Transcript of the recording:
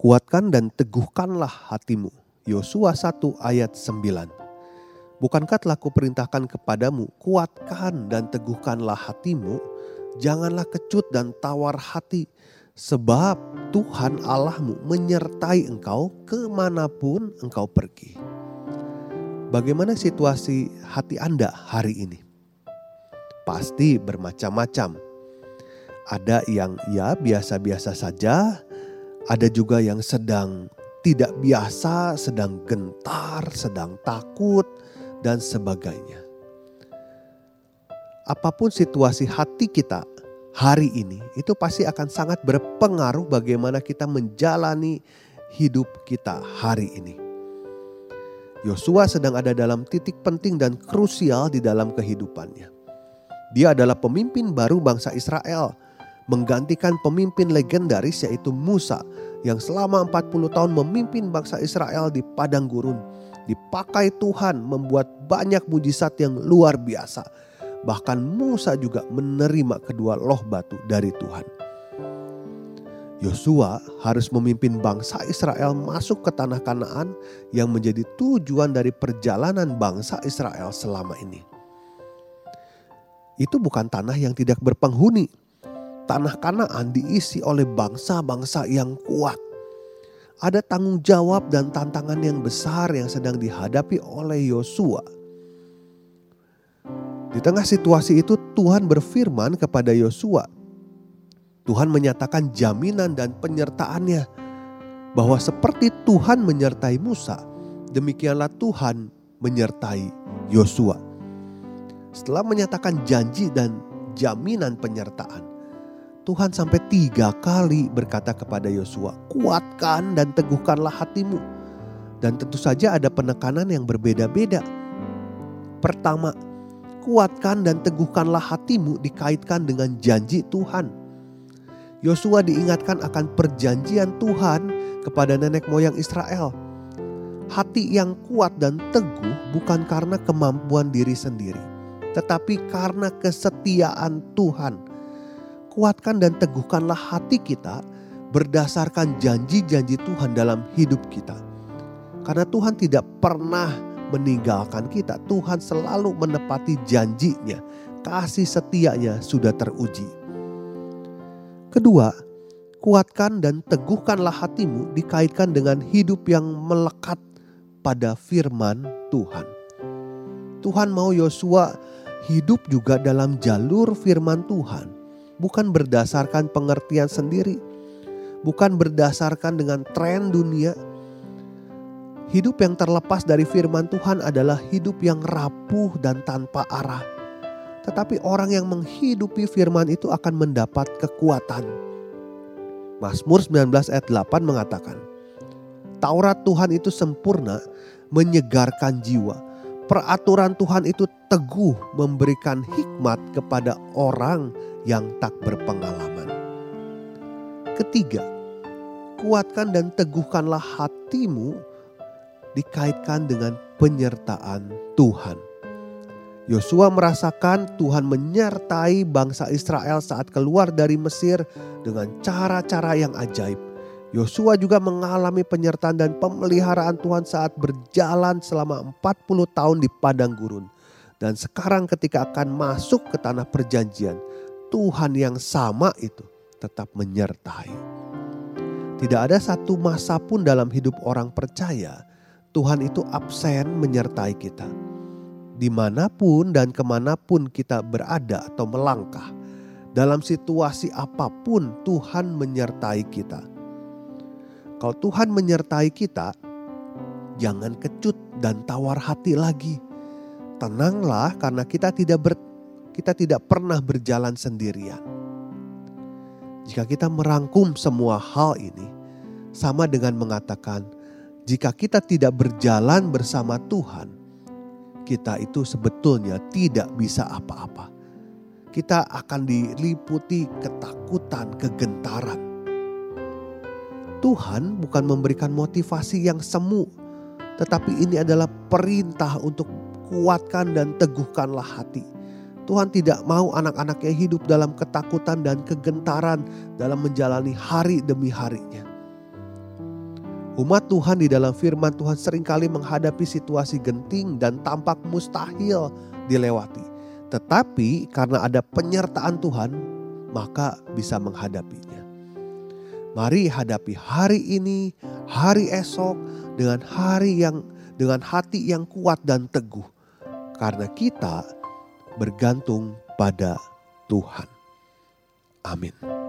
Kuatkan dan teguhkanlah hatimu. Yosua 1 ayat 9. Bukankah telah kuperintahkan kepadamu, kuatkan dan teguhkanlah hatimu, janganlah kecut dan tawar hati, sebab Tuhan Allahmu menyertai engkau ke mana pun engkau pergi. Bagaimana situasi hati Anda hari ini? Pasti bermacam-macam. Ada yang ya biasa-biasa saja, ada juga yang sedang tidak biasa, sedang gentar, sedang takut, dan sebagainya. Apa pun situasi hati kita hari ini, itu pasti akan sangat berpengaruh bagaimana kita menjalani hidup kita hari ini. Yosua sedang ada dalam titik penting dan krusial di dalam kehidupannya. Dia adalah pemimpin baru bangsa Israel menggantikan pemimpin legendaris yaitu Musa yang selama 40 tahun memimpin bangsa Israel di padang gurun. Dipakai Tuhan membuat banyak mujizat yang luar biasa. Bahkan Musa juga menerima kedua loh batu dari Tuhan. Yosua harus memimpin bangsa Israel masuk ke tanah Kanaan yang menjadi tujuan dari perjalanan bangsa Israel selama ini. Itu bukan tanah yang tidak berpenghuni, tanah Kanaan diisi oleh bangsa-bangsa yang kuat. Ada tanggung jawab dan tantangan yang besar yang sedang dihadapi oleh Yosua. Di tengah situasi itu Tuhan berfirman kepada Yosua. Tuhan menyatakan jaminan dan penyertaannya bahwa seperti Tuhan menyertai Musa, demikianlah Tuhan menyertai Yosua. Setelah menyatakan janji dan jaminan penyertaan, Tuhan sampai tiga kali berkata kepada Yosua, kuatkan dan teguhkanlah hatimu. Dan tentu saja ada penekanan yang berbeda-beda. Pertama, kuatkan dan teguhkanlah hatimu dikaitkan dengan janji Tuhan. Yosua diingatkan akan perjanjian Tuhan kepada nenek moyang Israel. Hati yang kuat dan teguh bukan karena kemampuan diri sendiri, tetapi karena kesetiaan Tuhan kuatkan dan teguhkanlah hati kita berdasarkan janji-janji Tuhan dalam hidup kita. Karena Tuhan tidak pernah meninggalkan kita. Tuhan selalu menepati janjinya. Kasih setianya sudah teruji. Kedua, kuatkan dan teguhkanlah hatimu dikaitkan dengan hidup yang melekat pada firman Tuhan. Tuhan mau Yosua hidup juga dalam jalur firman Tuhan bukan berdasarkan pengertian sendiri, bukan berdasarkan dengan tren dunia. Hidup yang terlepas dari firman Tuhan adalah hidup yang rapuh dan tanpa arah. Tetapi orang yang menghidupi firman itu akan mendapat kekuatan. Mazmur 19 ayat 8 mengatakan, Taurat Tuhan itu sempurna, menyegarkan jiwa. Peraturan Tuhan itu teguh, memberikan hikmat kepada orang yang tak berpengalaman. Ketiga, kuatkan dan teguhkanlah hatimu dikaitkan dengan penyertaan Tuhan. Yosua merasakan Tuhan menyertai bangsa Israel saat keluar dari Mesir dengan cara-cara yang ajaib. Yosua juga mengalami penyertaan dan pemeliharaan Tuhan saat berjalan selama 40 tahun di padang gurun. Dan sekarang ketika akan masuk ke tanah perjanjian, Tuhan yang sama itu tetap menyertai. Tidak ada satu masa pun dalam hidup orang percaya Tuhan itu absen menyertai kita. Di mana pun dan ke mana pun kita berada atau melangkah, dalam situasi apa pun Tuhan menyertai kita. Kalau Tuhan menyertai kita, jangan kecut dan tawar hati lagi. Tenanglah karena kita tidak ber, kita tidak pernah berjalan sendirian. Jika kita merangkum semua hal ini, sama dengan mengatakan, jika kita tidak berjalan bersama Tuhan, kita itu sebetulnya tidak bisa apa-apa. Kita akan diliputi ketakutan, kegentaran. Tuhan bukan memberikan motivasi yang semu, tetapi ini adalah perintah untuk kuatkan dan teguhkanlah hati. Tuhan tidak mau anak-anaknya hidup dalam ketakutan dan kegentaran dalam menjalani hari demi harinya. Umat Tuhan di dalam firman Tuhan sering kali menghadapi situasi genting dan tampak mustahil dilewati. Tetapi karena ada penyertaan Tuhan, maka bisa menghadapinya. Mari hadapi hari ini, hari esok dengan hari yang dengan hati yang kuat dan teguh karena kita bergantung pada Tuhan. Amin.